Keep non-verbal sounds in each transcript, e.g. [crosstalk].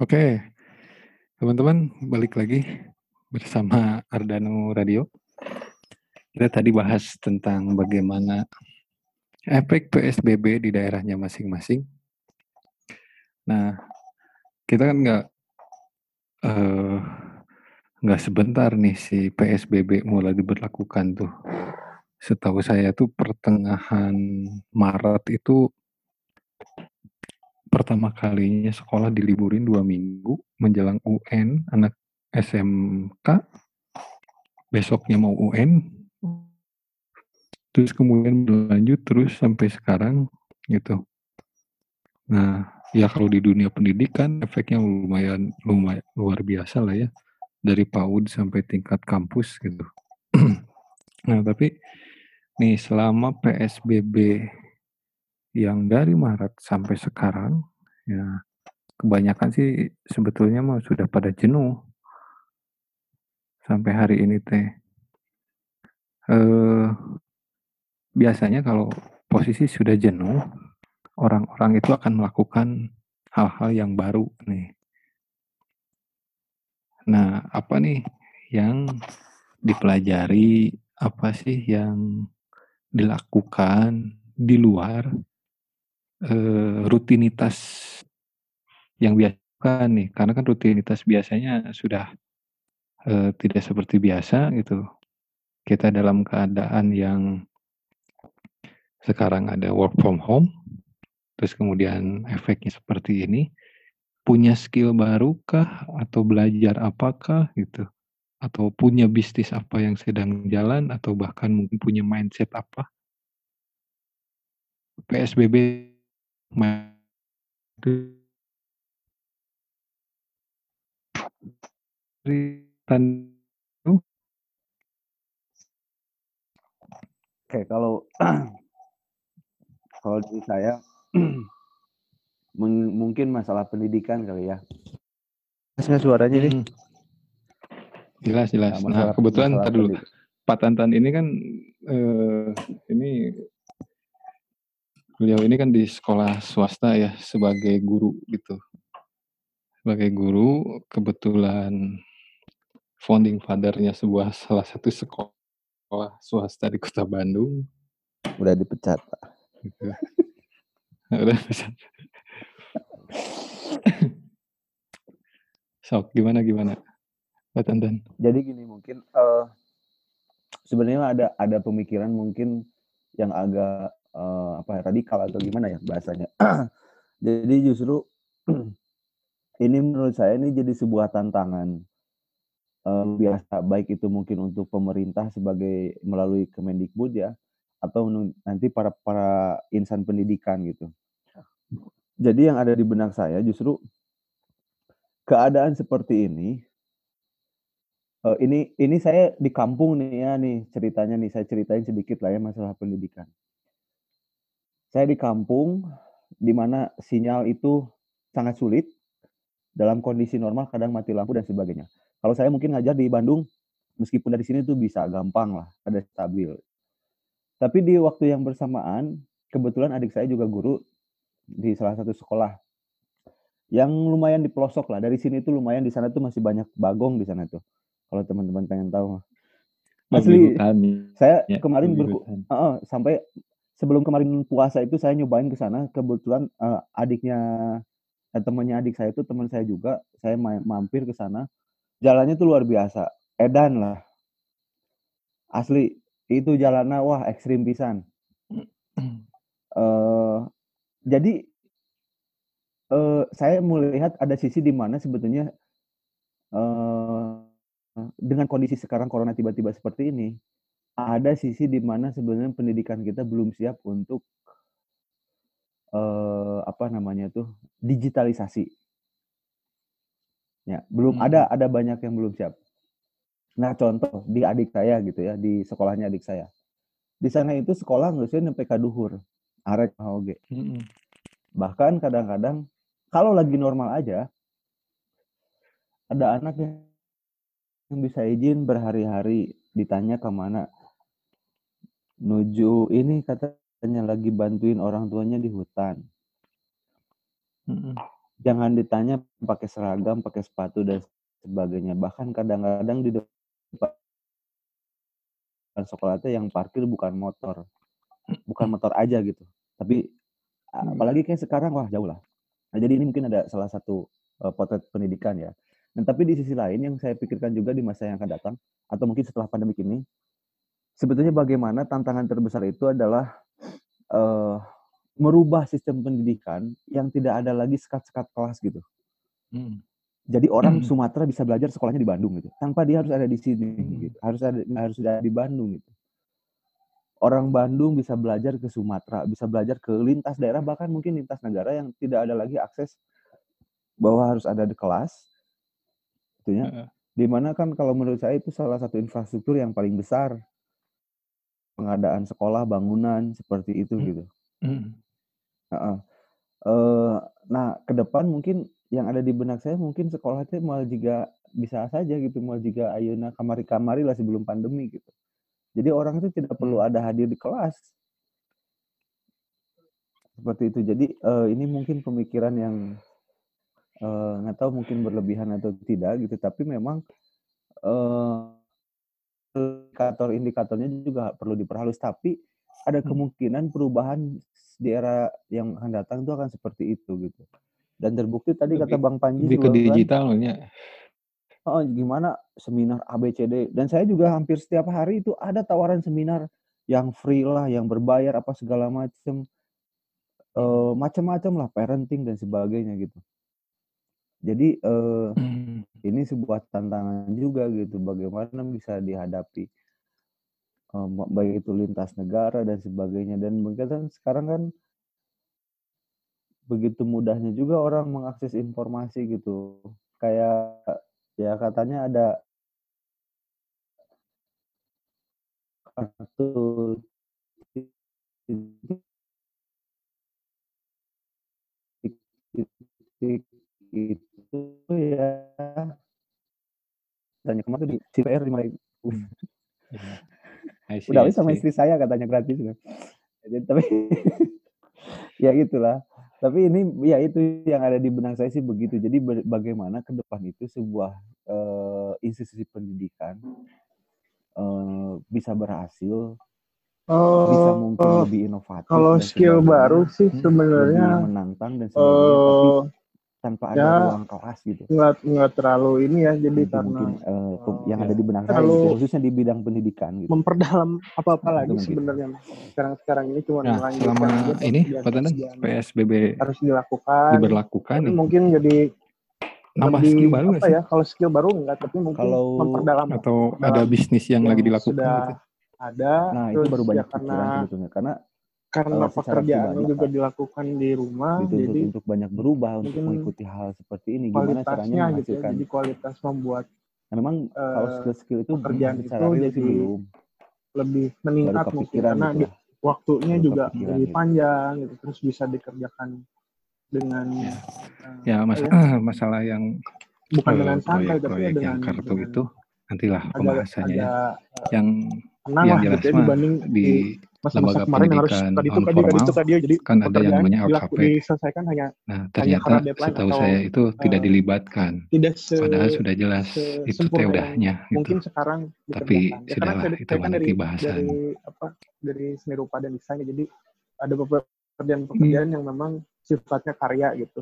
Oke, teman-teman balik lagi bersama Ardano Radio. Kita tadi bahas tentang bagaimana efek PSBB di daerahnya masing-masing. Nah, kita kan nggak eh, nggak sebentar nih si PSBB mulai diberlakukan tuh. Setahu saya tuh pertengahan Maret itu pertama kalinya sekolah diliburin dua minggu menjelang UN anak SMK besoknya mau UN terus kemudian berlanjut terus sampai sekarang gitu. Nah ya kalau di dunia pendidikan efeknya lumayan lumayan luar biasa lah ya dari PAUD sampai tingkat kampus gitu. [clears throat] Nah tapi nih selama PSBB yang dari Maret sampai sekarang ya kebanyakan sih sebetulnya mah sudah pada jenuh. Sampai hari ini teh. Eh biasanya kalau posisi sudah jenuh orang-orang itu akan melakukan hal-hal yang baru nih. Nah apa nih yang dipelajari apa sih yang dilakukan di luar eh, rutinitas yang biasa nih karena kan rutinitas biasanya sudah eh, tidak seperti biasa gitu. Kita dalam keadaan yang sekarang ada work from home terus kemudian efeknya seperti ini punya skill barukah atau belajar apakah gitu. Atau punya bisnis apa yang sedang jalan atau bahkan mungkin punya mindset apa? PSBB Oke, kalau [clears throat] kalau dari saya [clears throat] mungkin masalah pendidikan kali ya. Nggak suaranya nih? Hmm, jelas jelas Nah, nah masalah- kebetulan ntar dulu Pak Tantan ini kan eh, ini beliau ini kan di sekolah swasta ya sebagai guru gitu. Sebagai guru kebetulan founding fathernya sebuah salah satu sekolah swasta di Kota Bandung Udah dipecat, Pak. gitu. [laughs] Udah bisa. [laughs] Sok gimana gimana Pak Tantan? Jadi gini mungkin eh sebenarnya ada ada pemikiran mungkin yang agak eh, apa ya, radikal atau gimana ya bahasanya. [clears throat] jadi justru [clears throat] ini menurut saya ini jadi sebuah tantangan eh, biasa baik itu mungkin untuk pemerintah sebagai melalui Kemendikbud ya atau nanti para para insan pendidikan gitu. Jadi yang ada di benak saya justru keadaan seperti ini Eh, ini ini saya di kampung nih ya nih ceritanya nih saya ceritain sedikit lah ya masalah pendidikan. Saya di kampung di mana sinyal itu sangat sulit dalam kondisi normal kadang mati lampu dan sebagainya. Kalau saya mungkin ngajar di Bandung meskipun dari sini tuh bisa gampang lah ada stabil. Tapi di waktu yang bersamaan kebetulan adik saya juga guru di salah satu sekolah yang lumayan di pelosok lah. Dari sini tuh lumayan di sana tuh masih banyak bagong di sana tuh. Kalau teman-teman pengen tahu mah. Asli, Saya ya, kemarin berku-. Heeh, sampai sebelum kemarin puasa itu saya nyobain ke sana. Kebetulan eh, adiknya eh, temannya adik saya itu teman saya juga saya ma- mampir ke sana. Jalannya tuh luar biasa edan lah. Asli itu jalannya wah ekstrim pisan. [clears throat] Eh jadi eh saya melihat ada sisi di mana sebetulnya eh dengan kondisi sekarang corona tiba-tiba seperti ini ada sisi di mana sebenarnya pendidikan kita belum siap untuk eh apa namanya tuh digitalisasi. Ya, belum Hmm. ada ada banyak yang belum siap. Nah, contoh di adik saya gitu ya, di sekolahnya adik saya. Di sana itu sekolah nggak sih sampai kaduhur, arek mah oge. Mm-mm. Bahkan kadang-kadang kalau lagi normal aja ada anak yang yang bisa izin berhari-hari ditanya ke mana nuju ini katanya lagi bantuin orang tuanya di hutan Mhm. Jangan ditanya pakai seragam, pakai sepatu dan sebagainya. Bahkan kadang-kadang di depan sekolah itu yang parkir bukan motor. Bukan motor aja gitu. Tapi apalagi kayak sekarang wah jauh lah. Nah, jadi ini mungkin ada salah satu uh, potret pendidikan ya. Dan tapi di sisi lain yang saya pikirkan juga di masa yang akan datang atau mungkin setelah pandemi ini sebetulnya bagaimana tantangan terbesar itu adalah uh, merubah sistem pendidikan yang tidak ada lagi sekat-sekat kelas gitu. Mhm. Jadi orang Mhm. Sumatera bisa belajar sekolahnya di Bandung gitu, tanpa dia harus ada di sini Mhm. gitu, harus ada harus ada di Bandung gitu. Orang Bandung bisa belajar ke Sumatera, bisa belajar ke lintas daerah bahkan mungkin lintas negara yang tidak ada lagi akses bahwa harus ada di kelas. Gitu ya. Heeh. Di mana kan kalau menurut saya itu salah satu infrastruktur yang paling besar. Pengadaan sekolah, bangunan seperti itu Mhm. gitu. Mhm. Heeh. Eee, nah ke depan mungkin yang ada di benak saya mungkin sekolah teh moal jiga bisa saja gitu, moal jiga ayeuna kamari-kamari lah sebelum pandemi gitu. Jadi orang itu tidak perlu Mmm. ada hadir di kelas. Seperti itu. Jadi, eee, ini mungkin pemikiran yang, eee, nggak tahu mungkin berlebihan atau tidak gitu, tapi memang, eee, indikator-indikatornya juga perlu diperhalus. Tapi ada Mhm. kemungkinan perubahan di era yang akan datang itu akan seperti itu gitu. Dan terbukti tadi kata Lebih Bang Panji lebih ke juga kan digital nya. Heeh, gimana seminar A, B, C, D, dan saya juga hampir setiap hari itu ada tawaran seminar yang free lah, yang berbayar apa segala macem. Mhm. Eee, macam-macam lah, parenting dan sebagainya gitu. Jadi, eee, Mmm. ini sebuah tantangan juga gitu, bagaimana bisa dihadapi. Ma baik itu lintas negara dan sebagainya dan mungkin kan sekarang kan begitu mudahnya juga orang mengakses informasi gitu. Kayak ya katanya ada kartu itu ya tanya kemarin di CPR 5.000. I see Udah habis sama istri saya katanya gratis gitu. Jadi tapi [laughs] ya gitulah. Tapi ini ya itu yang ada di benak saya sih begitu. Jadi ba bagaimana ke depan itu sebuah, eee, institusi pendidikan, eee, bisa berhasil, bisa mungkin Oh, lebih inovatif kalau skill baru sih lebih sebenarnya, menantang dan sebagainya, tapi tanpa ada ya ruang kelas gitu. nggak nggak terlalu ini ya, jadi Itu karena, mungkin, eee, ke yang eee, ada Ya. di benak saya terlalu gitu, khususnya di bidang pendidikan gitu. memperdalam apa-apa Itu lagi mungkin. sebenarnya. Sekarang-sekarang ini cuman Nah, selama aja ini Pak yang PSBB harus dilakukan, diberlakukan tapi mungkin jadi nambah skill lebih baru nggak apa sih? ya, kalau skill baru enggak, tapi mungkin Kalau memperdalam Atau ada memperdalam bisnis yang lagi yang dilakukan sudah gitu? ada, Nah, itu baru ya banyak karena pikiran sebetulnya karena, karena pribadi juga dilakukan di rumah, dituntut jadi untuk banyak berubah untuk mengikuti hal seperti ini, gimana caranya kualitasnya gitu ya, jadi kualitas membuat, nah memang kalau eee, skill-skill itu pekerjaan secara itu jadi belum. lebih meningkat mungkin karena gitu waktunya baru juga lebih gitu. panjang gitu, terus bisa dikerjakan dengan, Ya. eee, Ya masa ya [clears throat] masalah yang, bukan dengan santai, tapi ya proyek-proyek yang dengan kartu dengan itu nantilah agak pembahasannya ya. agak, Yang yang lah jelas gitu ya dibanding di di masa-masa lembaga kemarin yang harus pendidikan tadi itu non tadi formal itu tadi jadi kan ada yang namanya LKP. diselesaikan hanya Nah, ternyata deadline setahu atau, saya itu tidak eee, dilibatkan. tidak se Padahal sudah jelas itu teh sesempurna yang udahnya gitu. mungkin sekarang Tapi. Ya sudahlah saya itu kan nanti dari bahasan. dari apa, dari seni rupa dan desain ya, jadi ada beberapa pekerjaan-pekerjaan yang memang sifatnya karya gitu.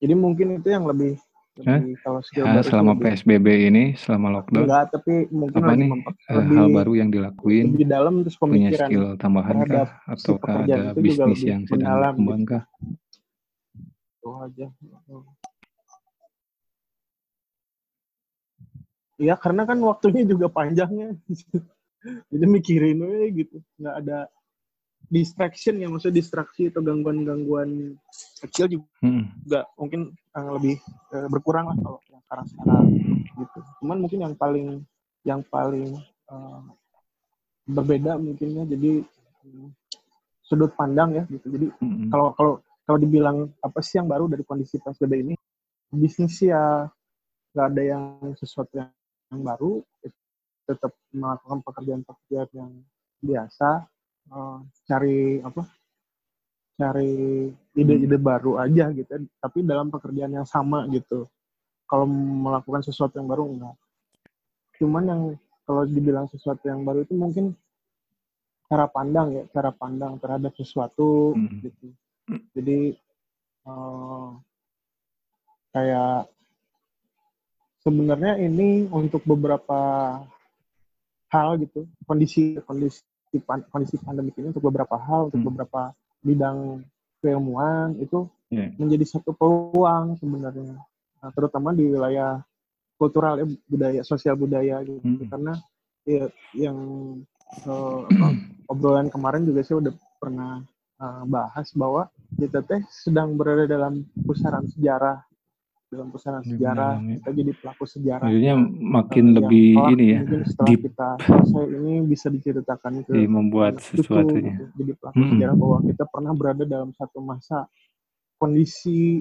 Jadi mungkin itu yang lebih? Lebih kalau Ya selama lebih PSBB ini, selama lockdown, enggak, tapi mungkin apa nih, memper eee, hal lebih baru yang dilakuin, lebih dalam terus punya pemikiran skill tambahan kah? si Ataukah pekerjaan ada bisnis lebih yang sedang mendalam berkembang gitu. kah? Itu aja. Iya, karena kan waktunya juga panjang ya. [laughs] Jadi mikirin we gitu, nggak ada distraction ya, maksudnya distraksi atau gangguan-gangguan kecil Mhm. juga mungkin, eee, lebih, eee, berkurang lah kalau yang sekarang-sekarang gitu. Cuman mungkin yang paling yang paling, eee, berbeda mungkin ya, jadi, mmm, sudut pandang ya gitu. Jadi Mhm. kalau kalau kalau dibilang apa sih yang baru dari kondisi PSBB ini, bisnis ya nggak ada yang sesuatu yang yang baru, tetap melakukan pekerjaan-pekerjaan yang biasa, eee, cari apa, cari ide-ide baru aja gitu tapi dalam pekerjaan yang sama gitu. Kalau melakukan sesuatu yang baru enggak. Cuman yang kalau dibilang sesuatu yang baru itu mungkin cara pandang ya cara pandang terhadap sesuatu Hmm. gitu. Jadi eh, kayak sebenarnya ini untuk beberapa hal gitu kondisi kondisi pan- kondisi pandemik ini untuk beberapa hal untuk Hmm. beberapa bidang keilmuan itu Iya. menjadi satu peluang sebenarnya Nah, terutama di wilayah kultural ya budaya sosial budaya gitu Hmm. karena ya, yang apa, [clears throat] obrolan kemarin juga saya udah pernah eh, bahas bahwa kita teh sedang berada dalam pusaran sejarah dalam pusaran Di sejarah dalam, ya. kita jadi pelaku sejarah Maksudnya makin Eh, lebih kelak ini ya, setelah deep kita selesai ini bisa diceritakan ke di membuat anak cucu sesuatunya. gitu. jadi pelaku Mm-mm. sejarah bahwa kita pernah berada dalam satu masa kondisi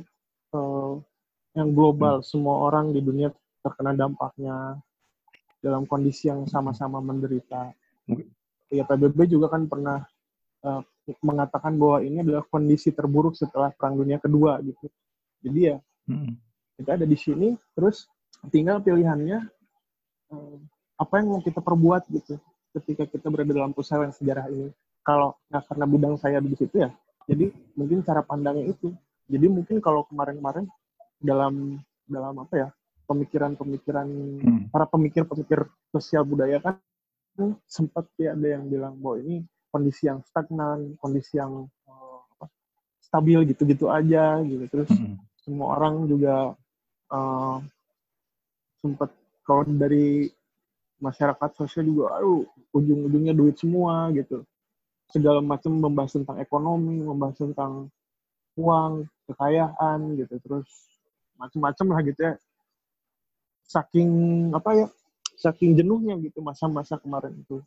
eh, yang global semua orang di dunia terkena dampaknya dalam kondisi yang sama-sama menderita ya PBB juga kan pernah eh, mengatakan bahwa ini adalah kondisi terburuk setelah Perang Dunia Kedua gitu jadi ya Mm. Kita ada di sini terus tinggal pilihannya eh, apa yang mau kita perbuat gitu ketika kita berada dalam pusaran sejarah ini kalau nah karena bidang saya di situ ya jadi mungkin cara pandangnya itu jadi mungkin kalau kemarin-kemarin dalam dalam apa ya pemikiran-pemikiran Hmm. para pemikir-pemikir sosial budaya kan sempat ya ada yang bilang bahwa ini kondisi yang stagnan kondisi yang eh, apa, stabil gitu-gitu aja gitu terus Mm. semua orang juga eh, sempat kalau dari masyarakat sosial juga aduh ujung-ujungnya duit semua gitu. Segala macam membahas tentang ekonomi membahas tentang uang kekayaan gitu. Terus macam-macam lah gitu ya. Saking apa ya saking jenuhnya gitu masa-masa kemarin itu.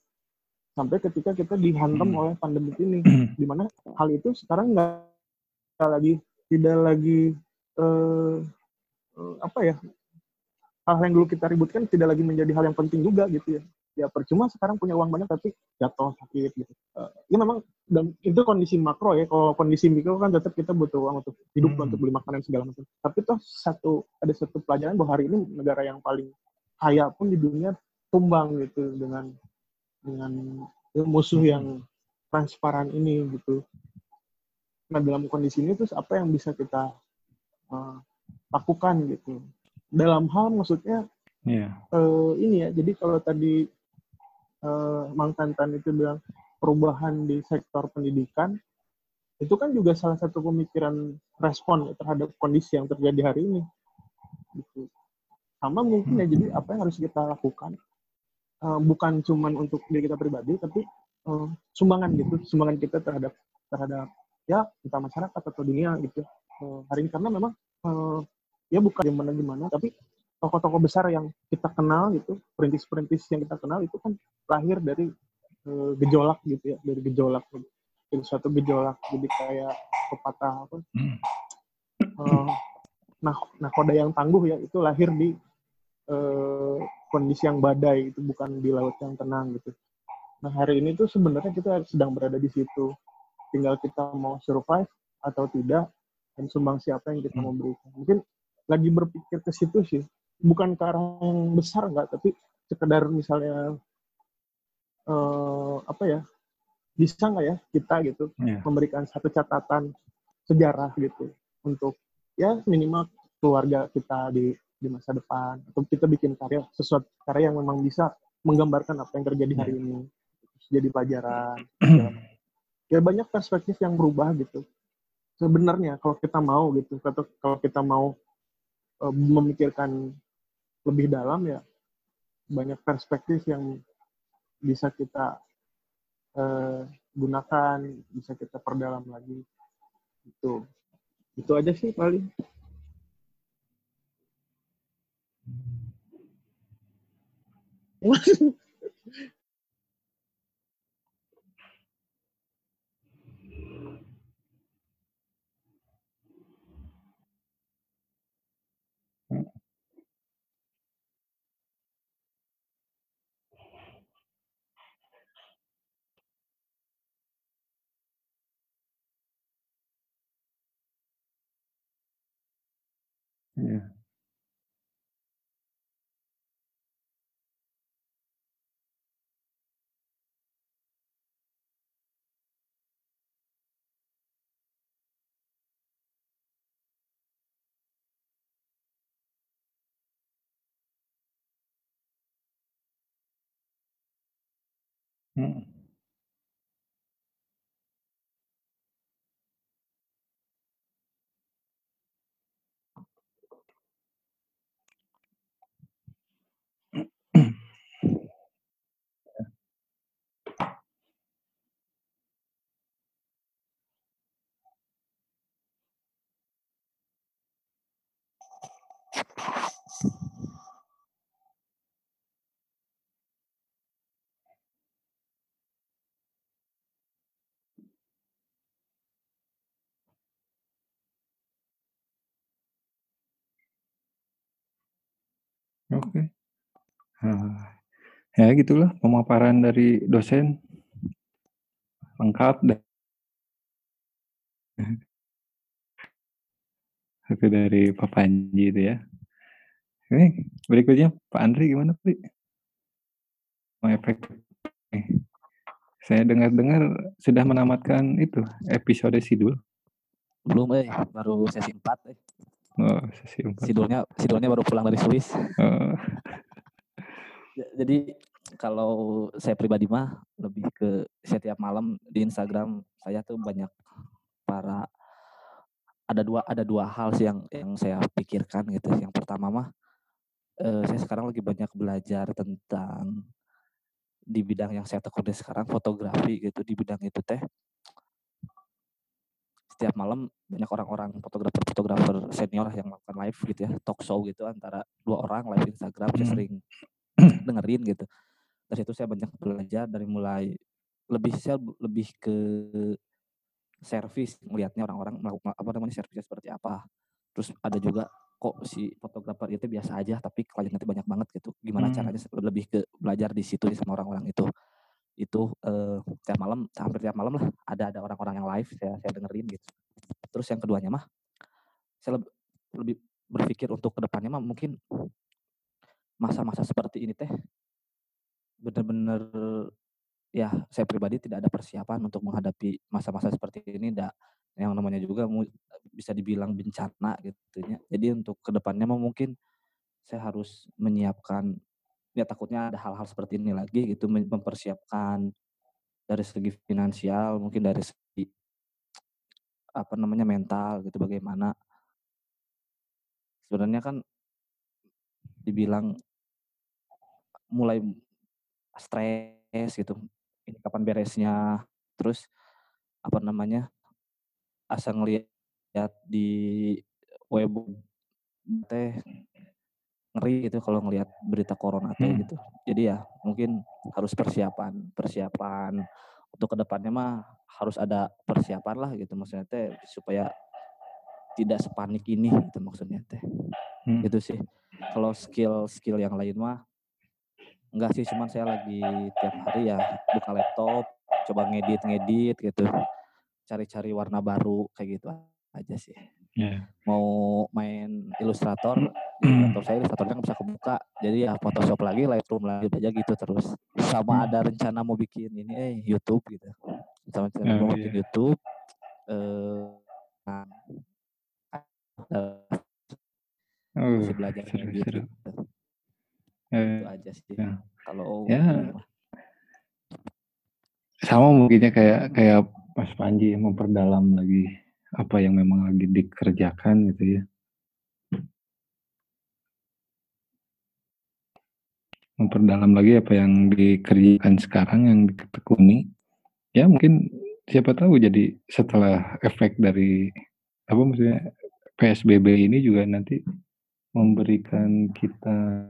Sampai ketika kita dihantam Hmm. oleh pandemi ini [clears throat] di mana hal itu sekarang nggak lagi tidak lagi eh, apa ya hal yang dulu kita ributkan tidak lagi menjadi hal yang penting juga gitu ya. Ya percuma sekarang punya uang banyak tapi jatuh sakit gitu. Eh, ya memang dan itu kondisi makro ya kalau kondisi mikro kan tetap kita butuh uang untuk hidup Hmm. untuk beli makanan segala macam. Tapi toh satu ada satu pelajaran bahwa hari ini negara yang paling kaya pun di dunia tumbang gitu dengan dengan musuh yang transparan ini gitu. Nah dalam kondisi ini terus apa yang bisa kita eh, lakukan gitu. Dalam hal maksudnya Iya. eh, ini ya jadi kalau tadi eh, Mang Tantan itu bilang perubahan di sektor pendidikan itu kan juga salah satu pemikiran respon terhadap kondisi yang terjadi hari ini. Gitu. Sama mungkin ya jadi apa yang harus kita lakukan eh, bukan cuman untuk diri kita pribadi tapi eh, sumbangan gitu sumbangan kita terhadap terhadap ya entah masyarakat atau dunia gitu Eh, hari ini. Karena memang eh, ya bukan gimana gimana tapi tokoh-tokoh besar yang kita kenal gitu perintis-perintis yang kita kenal itu kan lahir dari eh, gejolak gitu ya dari gejolak. Dari suatu gejolak jadi kayak pepatah apa Hmm. eh, nah nakoda yang tangguh ya itu lahir di eh, kondisi yang badai itu bukan di laut yang tenang gitu. Nah hari ini tuh sebenarnya kita sedang berada di situ. Tinggal kita mau survive atau tidak dan sumbang siapa yang kita mau berikan. Mungkin lagi berpikir ke situ sih. Bukan ke arah yang besar nggak tapi sekedar misalnya eh, apa ya bisa nggak ya kita gitu Iya. memberikan satu catatan sejarah gitu untuk ya minimal keluarga kita di di masa depan atau kita bikin karya sesuatu karya yang memang bisa menggambarkan apa yang terjadi hari ini. Jadi pelajaran. [clears throat] Ya banyak perspektif yang berubah gitu. Sebenarnya kalau kita mau gitu atau kalau kita mau Eh, memikirkan lebih dalam ya banyak perspektif yang bisa kita uh, gunakan bisa kita perdalam lagi. Itu itu aja sih paling. [laughs] Iya. Mhm. Oke. Nah, ya gitulah pemaparan dari dosen. Lengkap dan [laughs] dari Pak Panji itu ya. Ini berikutnya Pak Andri gimana, Pri? Mau efek nih. Saya dengar-dengar sudah menamatkan itu episode sidul. Belum eh, baru sesi 4 eh. Oh, sesi 4. Sidulnya sidulnya baru pulang dari Swiss. Oh, Ja- Jadi kalau saya pribadi mah lebih ke setiap malam di Instagram saya tuh banyak para ada dua ada dua hal sih yang yang saya pikirkan gitu. Yang pertama mah eh, saya sekarang lagi banyak belajar tentang di bidang yang saya tekuni sekarang fotografi gitu di bidang itu teh. Setiap malam banyak orang-orang fotografer-fotografer senior yang melakukan live gitu ya talk show gitu antara dua orang live Instagram saya Hmm. sering [clears throat] dengerin gitu. Dari situ saya banyak belajar dari mulai lebih saya lebih ke servis melihatnya orang-orang melakukan apa namanya servisnya seperti apa. Terus ada juga kok si fotografer itu biasa aja tapi kliennya banyak banget gitu. Gimana Hmm. caranya lebih ke belajar di situ sama orang-orang itu. Itu eh, tiap malam hampir tiap malam lah ada ada orang-orang yang live saya saya dengerin gitu. Terus yang keduanya mah saya leb- lebih berpikir untuk ke depannya mah mungkin masa-masa seperti ini teh benar-benar ya saya pribadi tidak ada persiapan untuk menghadapi masa-masa seperti ini ndak yang namanya juga bisa dibilang bencana gitu ya. Jadi untuk ke depannya mungkin saya harus menyiapkan ya takutnya ada hal-hal seperti ini lagi gitu mem- mempersiapkan dari segi finansial mungkin dari segi apa namanya mental gitu bagaimana sebenarnya kan dibilang mulai stres gitu ini kapan beresnya terus apa namanya asa ngelihat di web teh ngeri gitu kalau ngelihat berita corona teh Hmm. gitu jadi ya mungkin harus persiapan persiapan untuk ke depannya mah harus ada persiapan lah gitu maksudnya teh supaya tidak sepanik ini gitu maksudnya teh Hmm. gitu sih kalau skill skill yang lain mah enggak sih cuman saya lagi tiap hari ya buka laptop coba ngedit ngedit gitu cari-cari warna baru kayak gitu aja sih Ya. mau main ilustrator di laptop saya ilustratornya nggak bisa kebuka jadi ya Photoshop lagi Lightroom lagi aja gitu terus sama Hmm. ada rencana mau bikin ini eh YouTube gitu sama rencana Oh, mau iya. bikin YouTube eh nah, eh, Oh, masih belajar seru, ngedit seru. Aja sih ya. kalau Ya. sama mungkinnya kayak kayak Mas Panji memperdalam lagi apa yang memang lagi dikerjakan gitu ya. Memperdalam lagi apa yang dikerjakan sekarang yang ditekuni. Ya mungkin siapa tahu jadi setelah efek dari apa maksudnya PSBB ini juga nanti memberikan kita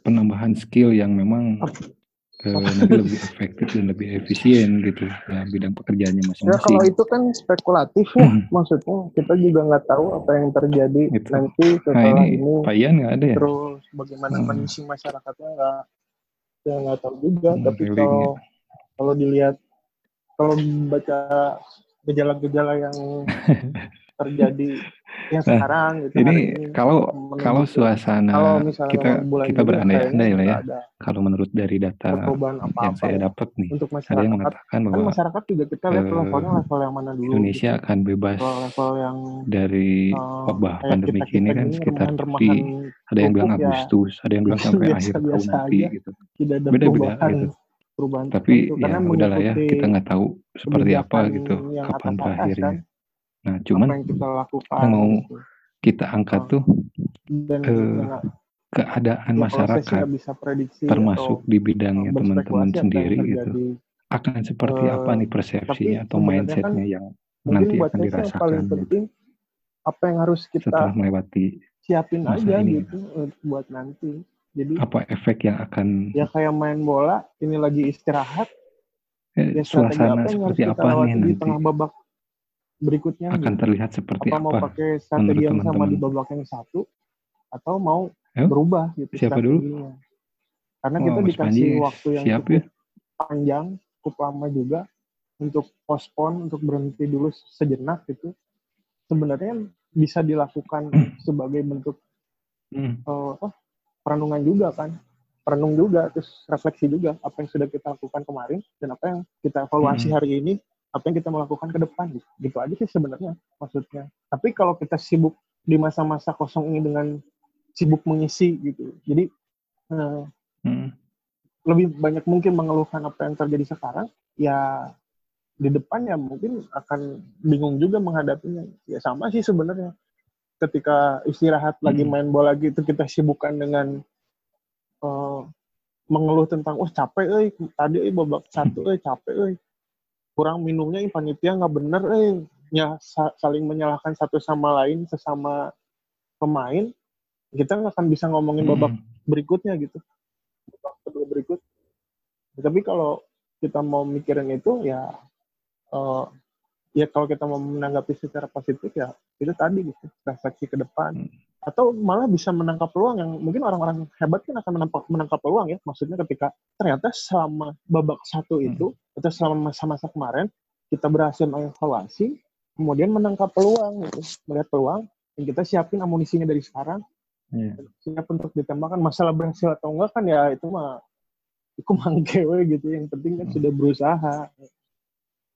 penambahan skill yang memang [laughs] eh, nanti lebih efektif dan lebih efisien gitu dalam bidang pekerjaannya Ya masing-masing. kalau itu kan spekulatif ya, Hmm. maksudnya kita juga nggak tahu apa yang terjadi Gitu. nanti Nah setelah ini ini. Pak Ian nggak ada ya? Terus bagaimana Hmm. kondisi masyarakatnya nggak, saya nggak tahu juga. Hmm, Tapi kalau kalau dilihat, kalau baca gejala-gejala yang [laughs] terjadi [laughs] yang Nah, sekarang gitu Ini ini kalau kalau menunjukkan suasana kalau kita kita berandai-andai lah ya. ada Kalau menurut dari data perubahan yang apa-apa saya ya dapat nih, untuk ada yang mengatakan kan bahwa masyarakat juga kita lihat eh, levelnya level yang mana dulu Indonesia gitu. akan bebas level-level yang dari eh, wabah pandemi kita ini kita kan gini sekitar di ada yang bilang ya. Agustus, ada yang bilang sampai akhir tahun nanti gitu. Beda-beda gitu. perubahan Tapi tertentu ya udahlah ya, kita nggak tahu seperti apa gitu, yang kapan kan Nah, apa cuman yang kita yang lakukan mau gitu kita angkat Eh, tuh dan eh, ya, keadaan ya masyarakat bisa prediksi termasuk di bidangnya teman-teman apa sendiri gitu. terjadi Akan seperti apa Eh, nih persepsinya atau sebenarnya kan mindsetnya yang nanti akan dirasakan paling gitu penting apa yang harus kita setelah melewati siapin masa aja ini. gitu eh, buat nanti jadi Apa efek yang akan ya kayak main bola ini lagi istirahat eh, ya suasana apa seperti apa nih di nanti tengah babak berikutnya akan gitu terlihat seperti apa mau apa pakai menurut strategi yang sama di babak yang satu atau mau Ayo, berubah gitu siapa dulu? karena Oh, kita Mas Panji dikasih waktu yang siap cukup ya? panjang cukup lama juga untuk postpone untuk berhenti dulu sejenak gitu. Sebenarnya bisa dilakukan sebagai bentuk Hmm, eh, apa, perenungan juga kan. Perenung juga terus refleksi juga apa yang sudah kita lakukan kemarin dan apa yang kita evaluasi hmm, hari ini apa yang kita melakukan ke depan gitu, gitu aja sih sebenarnya maksudnya. Tapi kalau kita sibuk di masa-masa kosong ini dengan sibuk mengisi gitu. Jadi eh, hmm, lebih banyak mungkin mengeluhkan apa yang terjadi sekarang ya di depannya mungkin akan bingung juga menghadapinya. Ya sama sih sebenarnya. Ketika istirahat lagi hmm, main bola gitu kita sibukkan dengan eh, mengeluh tentang wah capek euy. Tadi euy babak satu euy capek euy kurang minumnya ini panitia nggak bener euy ya sa- saling menyalahkan satu sama lain sesama pemain kita nggak akan bisa ngomongin babak hmm, berikutnya gitu. Babak kedua berikut. Tapi kalau kita mau mikirin itu ya eh, ya kalau kita mau menanggapi secara positif ya itu tadi gitu refleksi ke depan. Hmm, atau malah bisa menangkap peluang yang mungkin orang-orang hebat kan akan menangkap, menangkap peluang ya. Maksudnya ketika ternyata selama babak satu hmm, itu atau selama masa-masa kemarin kita berhasil mengevaluasi kemudian menangkap peluang gitu. Melihat peluang dan kita siapin amunisinya dari sekarang. Iya. siap untuk ditembakkan. Masalah berhasil atau enggak kan ya itu mah itu mangkewe gitu. Yang penting kan Hmm, sudah berusaha.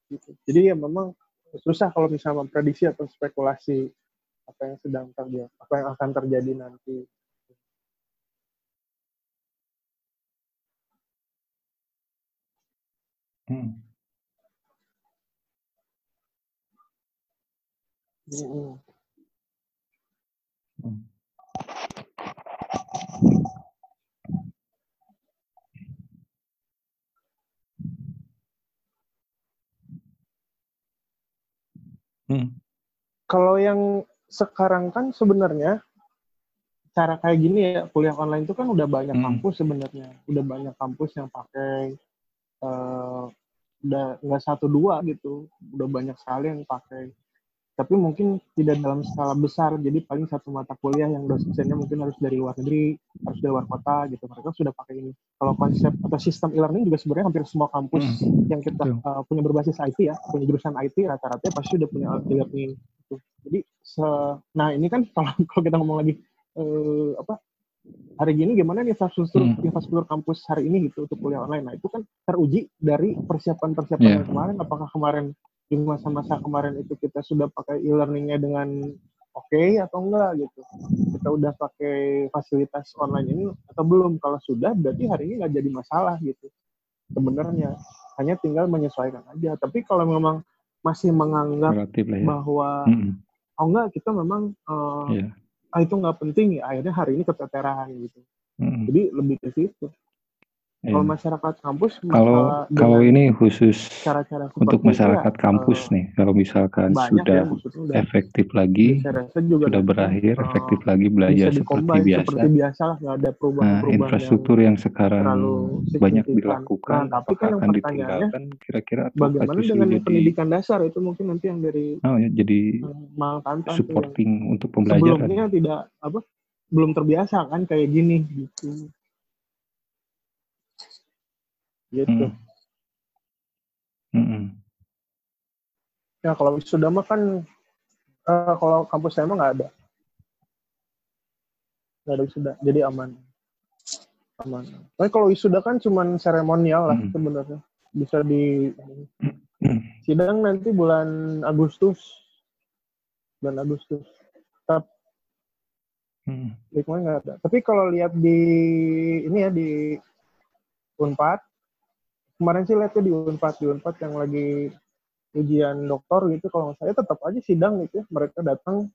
Gitu. jadi ya memang susah kalau misalnya memprediksi atau spekulasi apa yang sedang terjadi apa yang akan terjadi nanti. Hmm, Mm-mm. hmm, hmm, kalau yang sekarang kan sebenarnya cara kayak gini ya kuliah online itu kan udah banyak hmm, kampus sebenarnya. Udah banyak kampus yang pakai eh, udah nggak satu dua gitu. Udah banyak sekali yang pakai. Tapi mungkin tidak dalam skala besar. Jadi paling satu mata kuliah yang dosennya mungkin harus dari luar negeri harus dari luar kota gitu. Mereka sudah pakai ini. Kalau konsep atau sistem e-learning juga sebenarnya hampir semua kampus hmm, yang kita uh, punya berbasis IT ya punya jurusan IT rata-rata pasti udah punya e-learning gitu. jadi se- nah ini kan kalau [laughs] kalau kita ngomong lagi eh, apa hari gini gimana nih infrastruktur Hmm, infrastruktur kampus hari ini gitu untuk kuliah online? Nah itu kan teruji dari persiapan-persiapan iya. yang kemarin. Apakah kemarin di masa-masa kemarin itu kita sudah pakai e-learningnya dengan oke atau enggak gitu? Kita udah pakai fasilitas online ini atau belum? Kalau sudah berarti hari ini nggak jadi masalah gitu sebenarnya. Hanya tinggal menyesuaikan aja. Tapi kalau memang masih menganggap Relatif lah ya. bahwa Hmm, oh enggak kita memang eh, iya. ah itu nggak penting ya akhirnya hari ini keteteran gitu Hmm, jadi lebih ke situ. Kalau masyarakat kampus Kalau kalau ini khusus cara-cara untuk seperti itu ya masyarakat kampus eh, nih, kalau misalkan ya sudah udah efektif lagi, juga sudah nanti berakhir, eh, efektif lagi belajar seperti biasa. seperti biasa lah ada Nah, perubahan-perubahan yang infrastruktur yang sekarang banyak dilakukan, Nah, tapi kan yang akan pertanyaannya ditinggalkan kira-kira bagaimana dengan jadi pendidikan dasar itu mungkin nanti yang dari oh ya, jadi eh, yang supporting untuk pembelajaran. sebelumnya tidak apa belum terbiasa kan kayak gini gitu gitu hmm, hmm. Ya kalau wisuda mah kan eh, kalau kampus saya mah nggak ada. Nggak ada wisuda, jadi aman. Aman. Tapi kalau wisuda kan cuman seremonial lah Hmm. sebenarnya. Bisa di Hmm. sidang nanti bulan Agustus. Bulan Agustus. Tapi Hmm. nggak ada. Tapi kalau lihat di ini ya di Unpad, kemarin sih lihatnya di Unpad, di Unpad yang lagi ujian doktor gitu, kalau saya tetap aja sidang gitu ya. Mereka datang,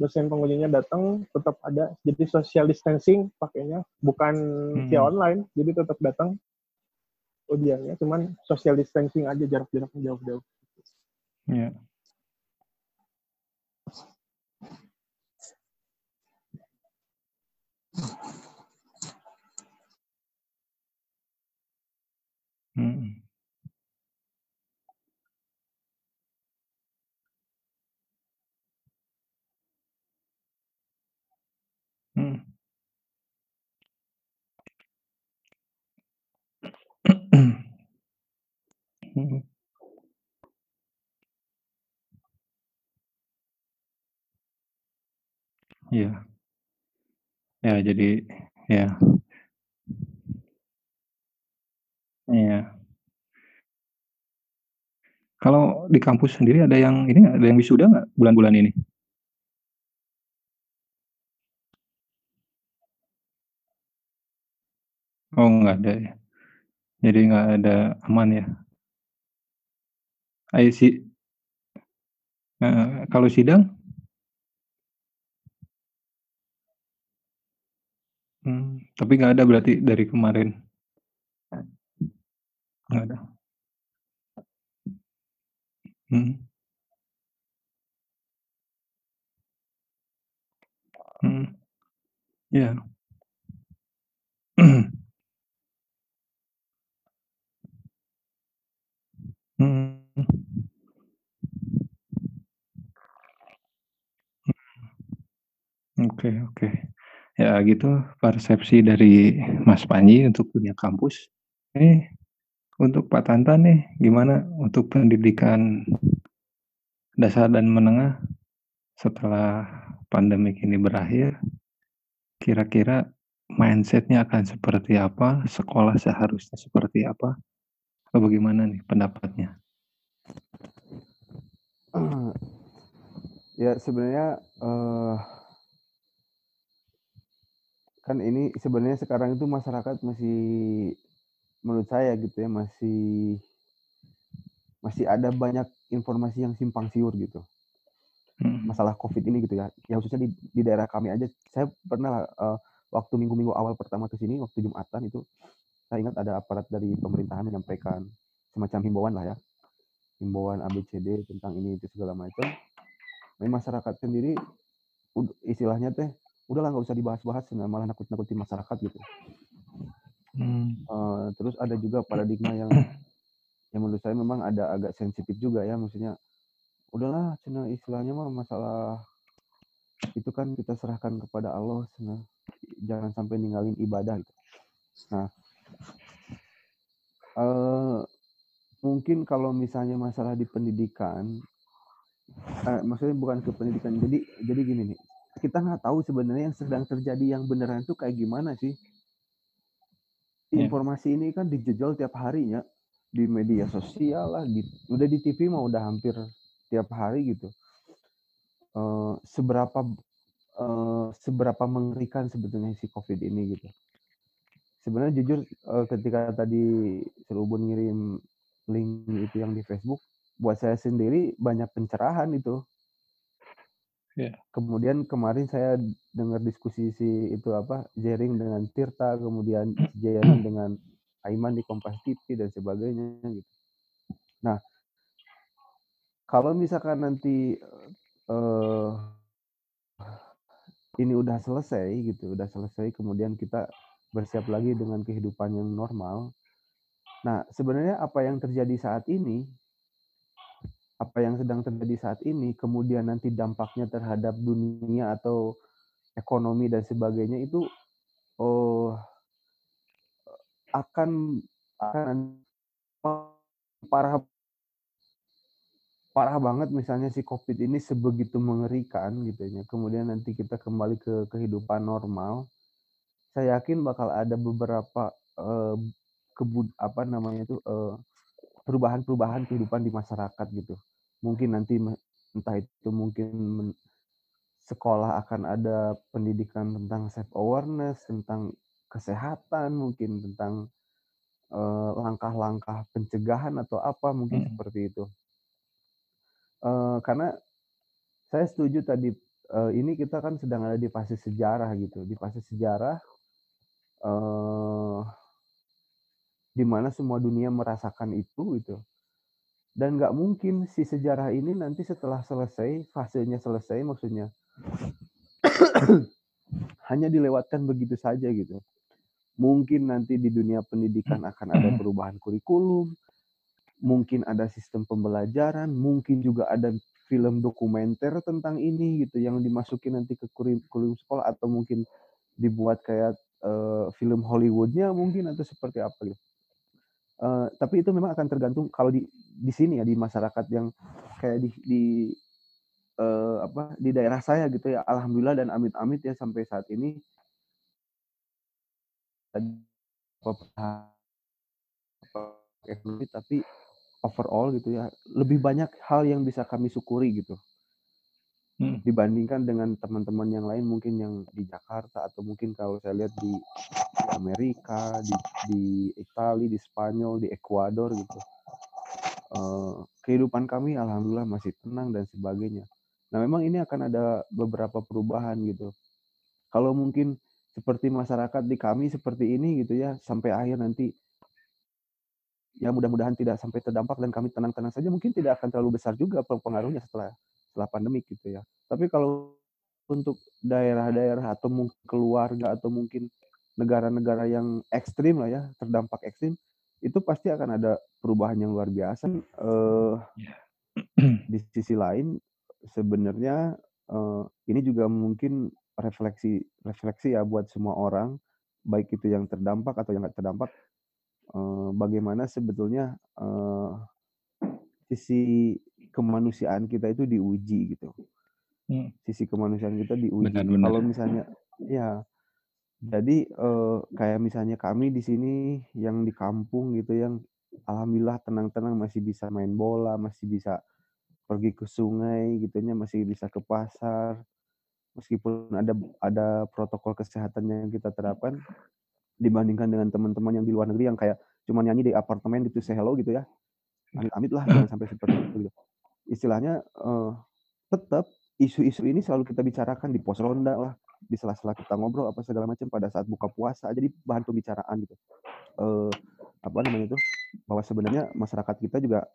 dosen pengujinya datang, tetap ada. Jadi social distancing pakainya, bukan via Hmm. online, jadi tetap datang ujiannya, cuman social distancing aja jarak-jaraknya jauh-jauh. Ya. Hmm. Hmm. Hmm. Iya. Ya, jadi ya. Iya. Kalau di kampus sendiri ada yang ini ada yang wisuda nggak bulan-bulan ini? Oh, nggak ada ya. Jadi nggak ada aman ya? Ai si kalau sidang? Mmm, tapi nggak ada berarti dari kemarin? Nggak ada? Mhm. Mhm. Iya. Mhm. Mhm. Oke oke. Ya gitu persepsi dari Mas Panji untuk dunia kampus. Nih, untuk Pak Tantan nih, gimana untuk pendidikan dasar dan menengah setelah pandemik ini berakhir? Kira-kira mindset-nya akan seperti apa? Sekolah seharusnya seperti apa? Atau bagaimana nih pendapatnya? [clears throat] Ya sebenarnya, eee kan ini sebenarnya sekarang itu masyarakat masih menurut saya gitu ya, masih masih ada banyak informasi yang simpang siur gitu. Mhm. Masalah Covid ini gitu ya, ya khususnya di di daerah kami aja, saya pernah, eee, waktu minggu-minggu awal pertama ke sini, waktu Jumatan itu, saya ingat ada aparat dari pemerintahan menyampaikan semacam himbauan lah ya, himbauan ABCD tentang ini itu segala macam. Nah masyarakat sendiri istilahnya teh, udahlah nggak usah dibahas-bahas, nah malah nakut-nakutin masyarakat gitu. Mmm. Eee, terus ada juga paradigma yang [coughs] yang menurut saya memang ada agak sensitif juga ya, maksudnya, udahlah cenah istilahnya mah masalah itu kan kita serahkan kepada Allah cenah, jangan sampai ninggalin ibadah gitu. Nah eee, mungkin kalau misalnya masalah di pendidikan, eee, maksudnya bukan ke pendidikan, jadi jadi gini nih, kita nggak tahu sebenarnya yang sedang terjadi yang beneran tuh kayak gimana sih. Iya. Informasi ini kan dijejol tiap hari ya, di media sosial lah, di udah di TV mah udah hampir tiap hari gitu. Eee, seberapa eee, seberapa mengerikan sebetulnya si Covid ini gitu. Sebenarnya jujur, eee, ketika tadi Serubun ngirim link itu yang di Facebook, buat saya sendiri banyak pencerahan itu. Iya. Kemudian kemarin saya dengar diskusi si itu apa, Jering dengan Tirta, kemudian Jering dengan Aiman di Kompas TV dan sebagainya gitu. Nah kalau misalkan nanti, eee ini udah selesai gitu, udah selesai kemudian kita bersiap lagi dengan kehidupan yang normal. Nah sebenarnya apa yang terjadi saat ini apa yang sedang terjadi saat ini, kemudian nanti dampaknya terhadap dunia atau ekonomi dan sebagainya itu, eee akan akan parah parah banget misalnya si COVID ini sebegitu mengerikan gitu ya. Kemudian nanti kita kembali ke kehidupan normal. Saya yakin bakal ada beberapa eh, kebud apa namanya itu eh, perubahan-perubahan kehidupan di masyarakat gitu. Mungkin nanti entah itu mungkin sekolah akan ada pendidikan tentang self awareness, tentang kesehatan, mungkin tentang eh, langkah-langkah pencegahan atau apa mungkin Hmm. seperti itu. Eh, karena saya setuju tadi eh, ini kita kan sedang ada di fase sejarah gitu, di fase sejarah eh, di mana semua dunia merasakan itu gitu. Dan nggak mungkin si sejarah ini nanti setelah selesai, fasenya selesai maksudnya [coughs] hanya dilewatkan begitu saja gitu. Mungkin nanti di dunia pendidikan akan ada [coughs] perubahan kurikulum, mungkin ada sistem pembelajaran, mungkin juga ada film dokumenter tentang ini gitu yang dimasukin nanti ke kurikulum sekolah atau mungkin dibuat kayak eh, film Hollywoodnya mungkin atau seperti apa gitu. Eh, tapi itu memang akan tergantung kalau di di sini ya di masyarakat yang kayak di di eh, apa di daerah saya gitu ya. Alhamdulillah dan amit-amit ya sampai saat ini. Ekonomi tapi overall gitu ya lebih banyak hal yang bisa kami syukuri gitu. Hmm. dibandingkan dengan teman-teman yang lain mungkin yang di Jakarta atau mungkin kalau saya lihat di Amerika di di Italia di Spanyol di Ekuador gitu. Eh, kehidupan kami alhamdulillah masih tenang dan sebagainya. Nah memang ini akan ada beberapa perubahan gitu. Kalau mungkin seperti masyarakat di kami seperti ini gitu ya sampai akhir nanti ya mudah-mudahan tidak sampai terdampak dan kami tenang-tenang saja mungkin tidak akan terlalu besar juga pengaruhnya setelah setelah pandemik gitu ya. Tapi kalau untuk daerah-daerah atau mungkin keluarga atau mungkin negara-negara yang ekstrim lah ya terdampak ekstrim itu pasti akan ada perubahan yang luar biasa eh di sisi lain sebenarnya eh, ini juga mungkin refleksi refleksi ya buat semua orang baik itu yang terdampak atau yang nggak terdampak eh, bagaimana sebetulnya eh, sisi kemanusiaan kita itu diuji gitu. Hmm. sisi kemanusiaan kita diuji. Kalau misalnya ya jadi eh, kayak misalnya kami di sini yang di kampung gitu yang alhamdulillah tenang-tenang masih bisa main bola masih bisa pergi ke sungai gitunya masih bisa ke pasar meskipun ada ada protokol kesehatan yang kita terapkan dibandingkan dengan teman-teman yang di luar negeri yang kayak cuma nyanyi di apartemen gitu say hello gitu ya amit-amit lah jangan sampai seperti itu gitu. istilahnya eh, tetap isu-isu ini selalu kita bicarakan di pos ronda lah di sela-sela kita ngobrol apa segala macam pada saat buka puasa jadi bahan pembicaraan gitu. Eh, apa namanya itu bahwa sebenarnya masyarakat kita juga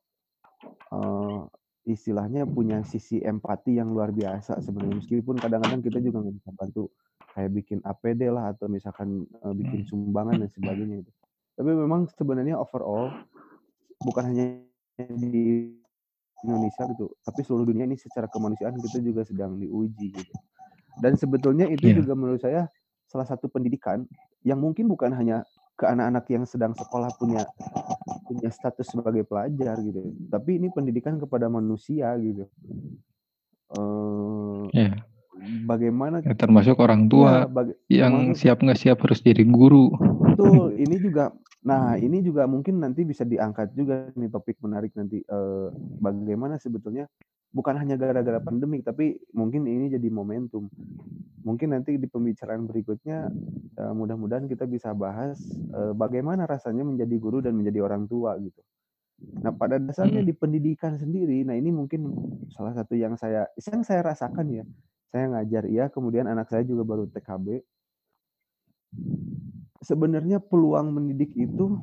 eh, istilahnya punya sisi empati yang luar biasa sebenarnya. Meskipun kadang-kadang kita juga nggak bisa bantu kayak bikin APD lah atau misalkan eh, bikin sumbangan dan sebagainya itu tapi memang sebenarnya overall bukan hanya di Indonesia gitu tapi seluruh dunia ini secara kemanusiaan kita juga sedang diuji gitu dan sebetulnya itu Iya. juga menurut saya salah satu pendidikan yang mungkin bukan hanya ke anak-anak yang sedang sekolah punya punya status sebagai pelajar gitu tapi ini pendidikan kepada manusia gitu eh Iya. bagaimana Ya, termasuk orang ya tua baga- yang termasuk siap nggak siap harus jadi guru. Betul, [laughs] ini juga nah ini juga mungkin nanti bisa diangkat juga nih topik menarik nanti eh, bagaimana sebetulnya bukan hanya gara-gara pandemik tapi mungkin ini jadi momentum. Mungkin nanti di pembicaraan berikutnya eh, mudah-mudahan kita bisa bahas eh, bagaimana rasanya menjadi guru dan menjadi orang tua gitu. Nah, pada dasarnya Mm. di pendidikan sendiri, nah ini mungkin salah satu yang saya yang saya rasakan ya. Saya ngajar ya, kemudian anak saya juga baru TKB. Sebenarnya peluang mendidik itu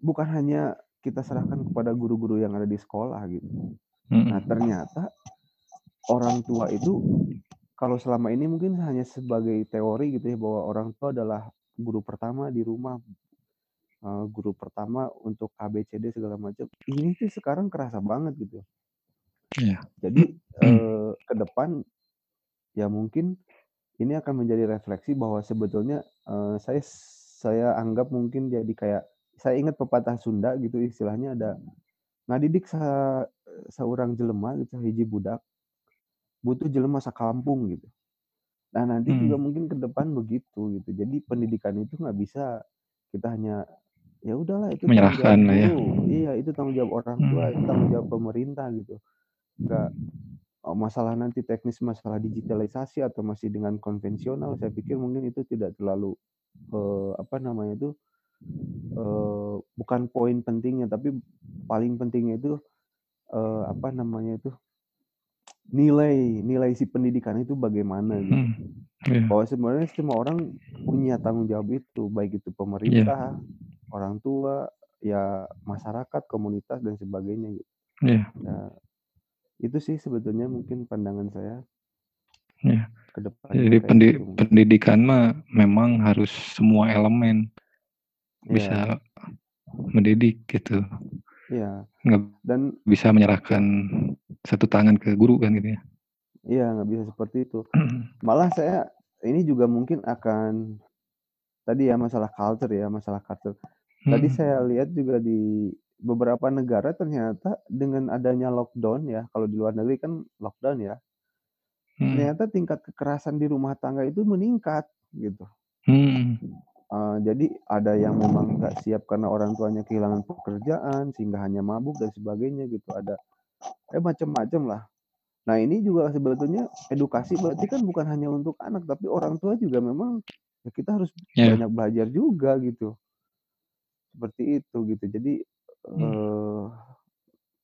bukan hanya kita serahkan kepada guru-guru yang ada di sekolah gitu. Nah, Mm. ternyata orang tua itu kalau selama ini mungkin hanya sebagai teori gitu ya bahwa orang tua adalah guru pertama di rumah, eh, guru pertama untuk ABCD segala macam. Ini tuh sekarang kerasa banget gitu. Iya. Jadi eh, ke depan ya mungkin ini akan menjadi refleksi bahwa sebetulnya eh, saya saya anggap mungkin jadi kayak saya ingat pepatah Sunda gitu istilahnya ada ngadidik sa seorang jelema gitu hiji budak butuh jelema sakampung gitu. Nah nanti juga Hmm. mungkin ke depan begitu gitu. Jadi pendidikan itu nggak bisa kita hanya ya udahlah itu tanggung jawab Menyerahkan lah ya. iya itu tanggung jawab orang tua, itu tanggung jawab Hmm. pemerintah gitu. Nggak oh, masalah nanti teknis masalah digitalisasi atau masih dengan konvensional, saya pikir mungkin itu tidak terlalu eh, apa namanya itu eh, bukan poin pentingnya, tapi paling pentingnya itu eh, apa namanya itu nilai nilai si pendidikan itu bagaimana gitu. Hmm. Iya. Bahwa sebenarnya semua orang punya tanggung jawab itu, baik itu Iya. pemerintah, orang tua, ya masyarakat, komunitas dan sebagainya gitu. Iya. Ya, itu sih sebetulnya mungkin pandangan saya Iya. ke depannya Jadi kayak pendi gitu. mungkin. pendidikan mah memang harus semua elemen Bisa mendidik gitu. iya. Nggak Dan bisa menyerahkan satu tangan ke guru kan gitu ya. iya nggak bisa seperti itu. [clears throat] Malah saya ini juga mungkin akan tadi ya masalah culture ya, masalah culture. Tadi Hmm. saya lihat juga di beberapa negara ternyata dengan adanya lockdown ya, kalau di luar negeri kan lockdown ya, Hmm. ternyata tingkat kekerasan di rumah tangga itu meningkat gitu. Hmm. Eh, jadi ada yang memang nggak siap karena orang tuanya kehilangan pekerjaan sehingga hanya mabuk dan sebagainya gitu. Ada eh macam-macam lah. Nah ini juga sebetulnya edukasi berarti kan bukan hanya untuk anak tapi orang tua juga memang ya kita harus Ya. banyak belajar juga gitu. Seperti itu gitu. Jadi Hmm. eh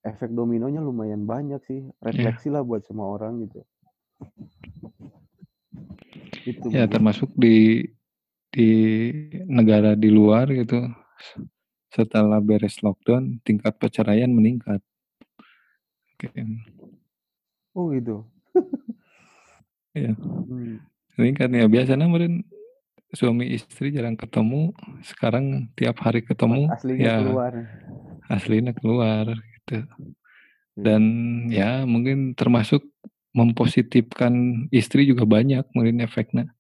efek dominonya lumayan banyak sih. Iya. Refleksi lah buat semua orang gitu. Itu Ya mungkin. termasuk di di negara di luar gitu. Setelah beres lockdown, tingkat perceraian meningkat. Oke. Oh gitu. Iya. Hmm. Meningkat ya biasanya meureun suami istri jarang ketemu, sekarang tiap hari ketemu aslinya ya keluar. aslinya keluar gitu. Iya. Dan ya mungkin termasuk mempositifkan istri juga banyak mungkin efeknya.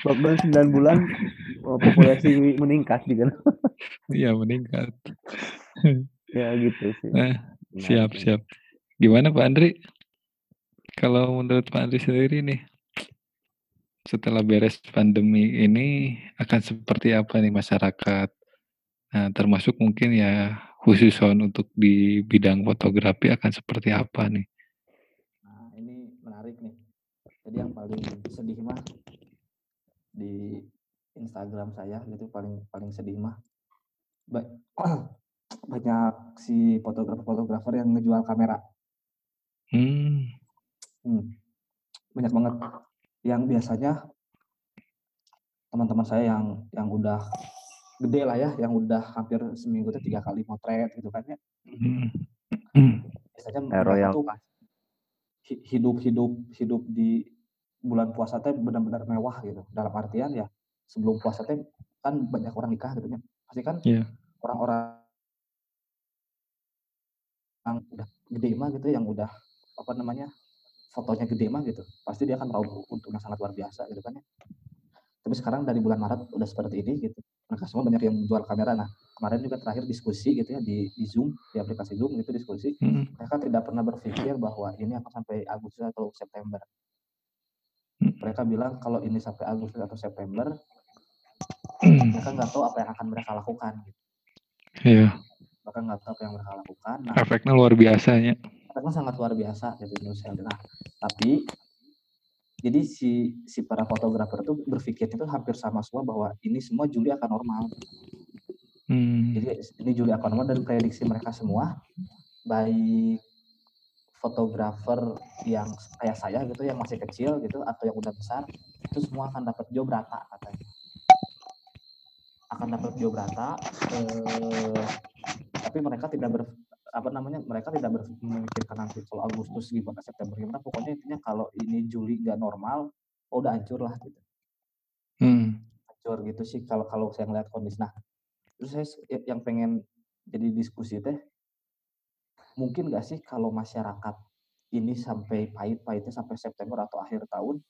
Lockdown 9 bulan oh, populasi meningkat juga. Iya meningkat. ya gitu sih. Eh, Menarik siap ini. siap. Gimana Pak Andri? Kalau menurut Pak Andri sendiri nih, setelah beres pandemi ini akan seperti apa nih masyarakat? Nah, termasuk mungkin ya khusus untuk di bidang fotografi akan seperti apa nih? Nah, ini menarik nih. Jadi yang paling sedih mah di Instagram saya gitu paling paling sedih mah ba- [clears throat] banyak si fotografer-fotografer yang ngejual kamera. Hmm, Hmm, banyak banget. Yang biasanya teman-teman saya yang yang udah gede lah ya, yang udah hampir seminggu tuh tiga kali motret gitu kan ya. hmm, hmm, [clears throat] Biasanya Eh, mereka Royal tuh hidup hidup hidup di bulan puasa teh benar-benar mewah gitu. Dalam artian ya sebelum puasa teh kan banyak orang nikah gitu ya. Pasti kan Iya. orang-orang yang udah gede mah gitu yang udah apa namanya fotonya gede mah gitu pasti dia akan meraup untung yang sangat luar biasa gitu kan ya tapi sekarang dari bulan Maret udah seperti ini gitu mereka semua banyak yang jual kamera nah kemarin juga terakhir diskusi gitu ya di, di Zoom di aplikasi Zoom itu diskusi hmm, mereka tidak pernah berpikir bahwa ini akan sampai Agustus atau September mereka bilang kalau ini sampai Agustus atau September hmm. mereka nggak tahu apa yang akan mereka lakukan gitu Iya, mereka nggak tahu apa yang mereka lakukan nah efeknya luar biasanya. karena sangat luar biasa gitu menurut saya. Nah, tapi jadi si si para fotografer itu berpikirnya itu hampir sama semua bahwa ini semua Juli akan normal. Hmm, Jadi ini Juli akan normal dan prediksi mereka semua baik fotografer yang kayak saya gitu yang masih kecil gitu atau yang udah besar itu semua akan dapat job rata katanya. Akan dapat job rata eh, tapi mereka tidak ber apa namanya mereka tidak ber- memikirkan nanti kalau Agustus gimana September gimana pokoknya intinya kalau ini Juli nggak normal oh udah hancur lah gitu. Hmm, hancur gitu sih kalau kalau saya ngeliat kondisi. Nah terus saya ya- yang pengen jadi diskusi teh mungkin nggak sih kalau masyarakat ini sampai pahit-pahitnya sampai September atau akhir tahun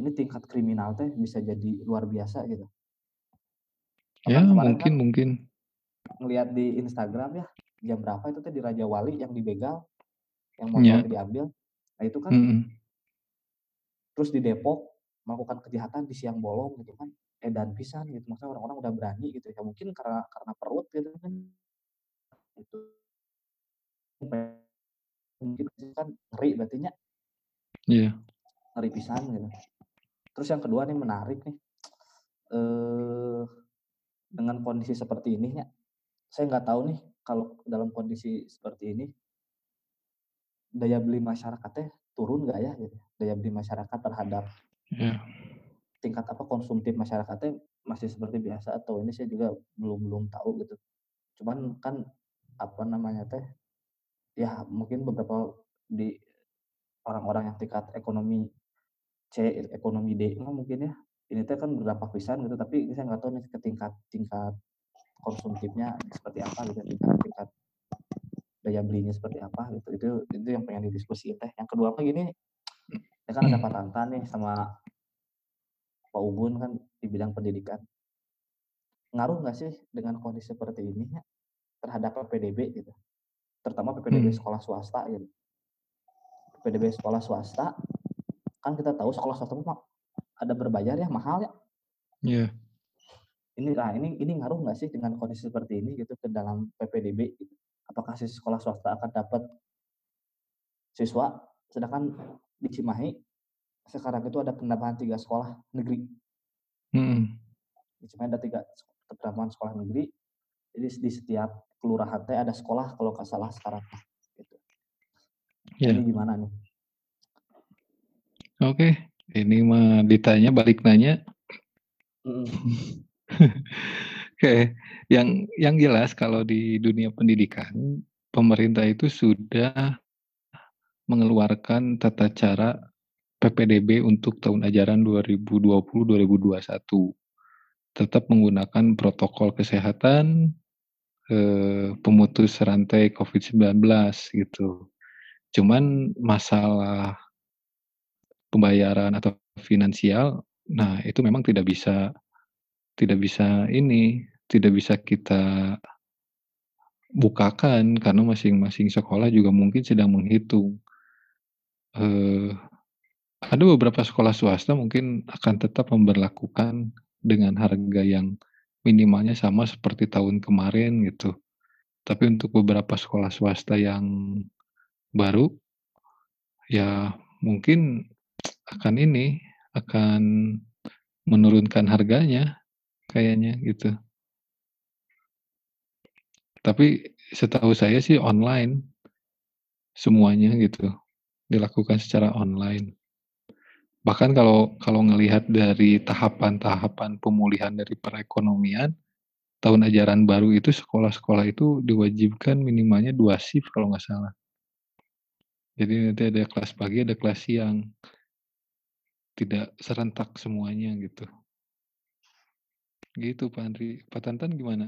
ini tingkat kriminal teh bisa jadi luar biasa gitu ya mungkin kan mungkin. ngelihat di Instagram ya jam berapa itu teh di Raja Wali yang dibegal, yang Iya. motornya diambil. Nah itu kan Mhm. terus di Depok melakukan kejahatan di siang bolong gitu kan, edan pisan gitu. Maksudnya orang-orang udah berani gitu ya, mungkin karena karena perut gitu kan. Itu mungkin kan ngeri berarti nya. Iya. Ngeri pisan gitu. Terus yang kedua nih menarik nih, eh dengan kondisi seperti ini ya, saya nggak tahu nih kalau dalam kondisi seperti ini daya beli masyarakatnya turun nggak ya gitu, daya beli masyarakat terhadap Iya. tingkat apa konsumtif masyarakatnya masih seperti biasa atau ini saya juga belum belum tahu gitu. Cuman kan apa namanya teh ya mungkin beberapa di orang-orang yang tingkat ekonomi C, ekonomi D mah mungkin ya. Ini teh kan berdampak pisan gitu tapi saya nggak tahu nih ke tingkat tingkat konsumtifnya seperti apa gitu tingkat tingkat daya belinya seperti apa gitu. Itu itu yang pengen didiskusiin teh. Yang kedua apa gini ya kan ada Pak [clears throat] Tantan nih sama Pak Ubun kan di bidang pendidikan. Ngaruh nggak sih dengan kondisi seperti ini ya terhadap PPDB gitu terutama PPDB Hmm. sekolah swasta gitu PPDB sekolah swasta kan kita tahu sekolah swasta mah ada berbayar ya mahal ya Iya. ini nah ini ini ngaruh nggak sih dengan kondisi seperti ini gitu ke dalam PPDB gitu? apakah si sekolah swasta akan dapat siswa sedangkan di Cimahi sekarang itu ada penambahan tiga sekolah negeri Mhm. di Cimahi ada tiga penambahan sekolah negeri jadi di setiap kelurahan teh ada sekolah kalau nggak salah sekarang gitu. Ini gimana nih Oke, ini mah ditanya balik nanya. [laughs] Oke, yang yang jelas kalau di dunia pendidikan, pemerintah itu sudah mengeluarkan tata cara PPDB untuk tahun ajaran 2020-2021. Tetap menggunakan protokol kesehatan, eh, pemutus rantai COVID-19 gitu. Cuman masalah pembayaran atau finansial, nah itu memang tidak bisa tidak bisa ini, tidak bisa kita bukakan karena masing-masing sekolah juga mungkin sedang menghitung. Eh, ada beberapa sekolah swasta mungkin akan tetap memberlakukan dengan harga yang minimalnya sama seperti tahun kemarin gitu. Tapi untuk beberapa sekolah swasta yang baru, ya mungkin akan ini, akan menurunkan harganya kayaknya gitu. Tapi setahu saya sih online. Semuanya gitu, dilakukan secara online. Bahkan kalau kalau ngelihat dari tahapan-tahapan pemulihan dari perekonomian, tahun ajaran baru itu sekolah-sekolah itu diwajibkan minimalnya 2 shift kalau nggak salah. Jadi nanti ada kelas pagi, ada kelas siang. Tidak serentak semuanya gitu. Gitu Pak Andri. Pak Tantan gimana?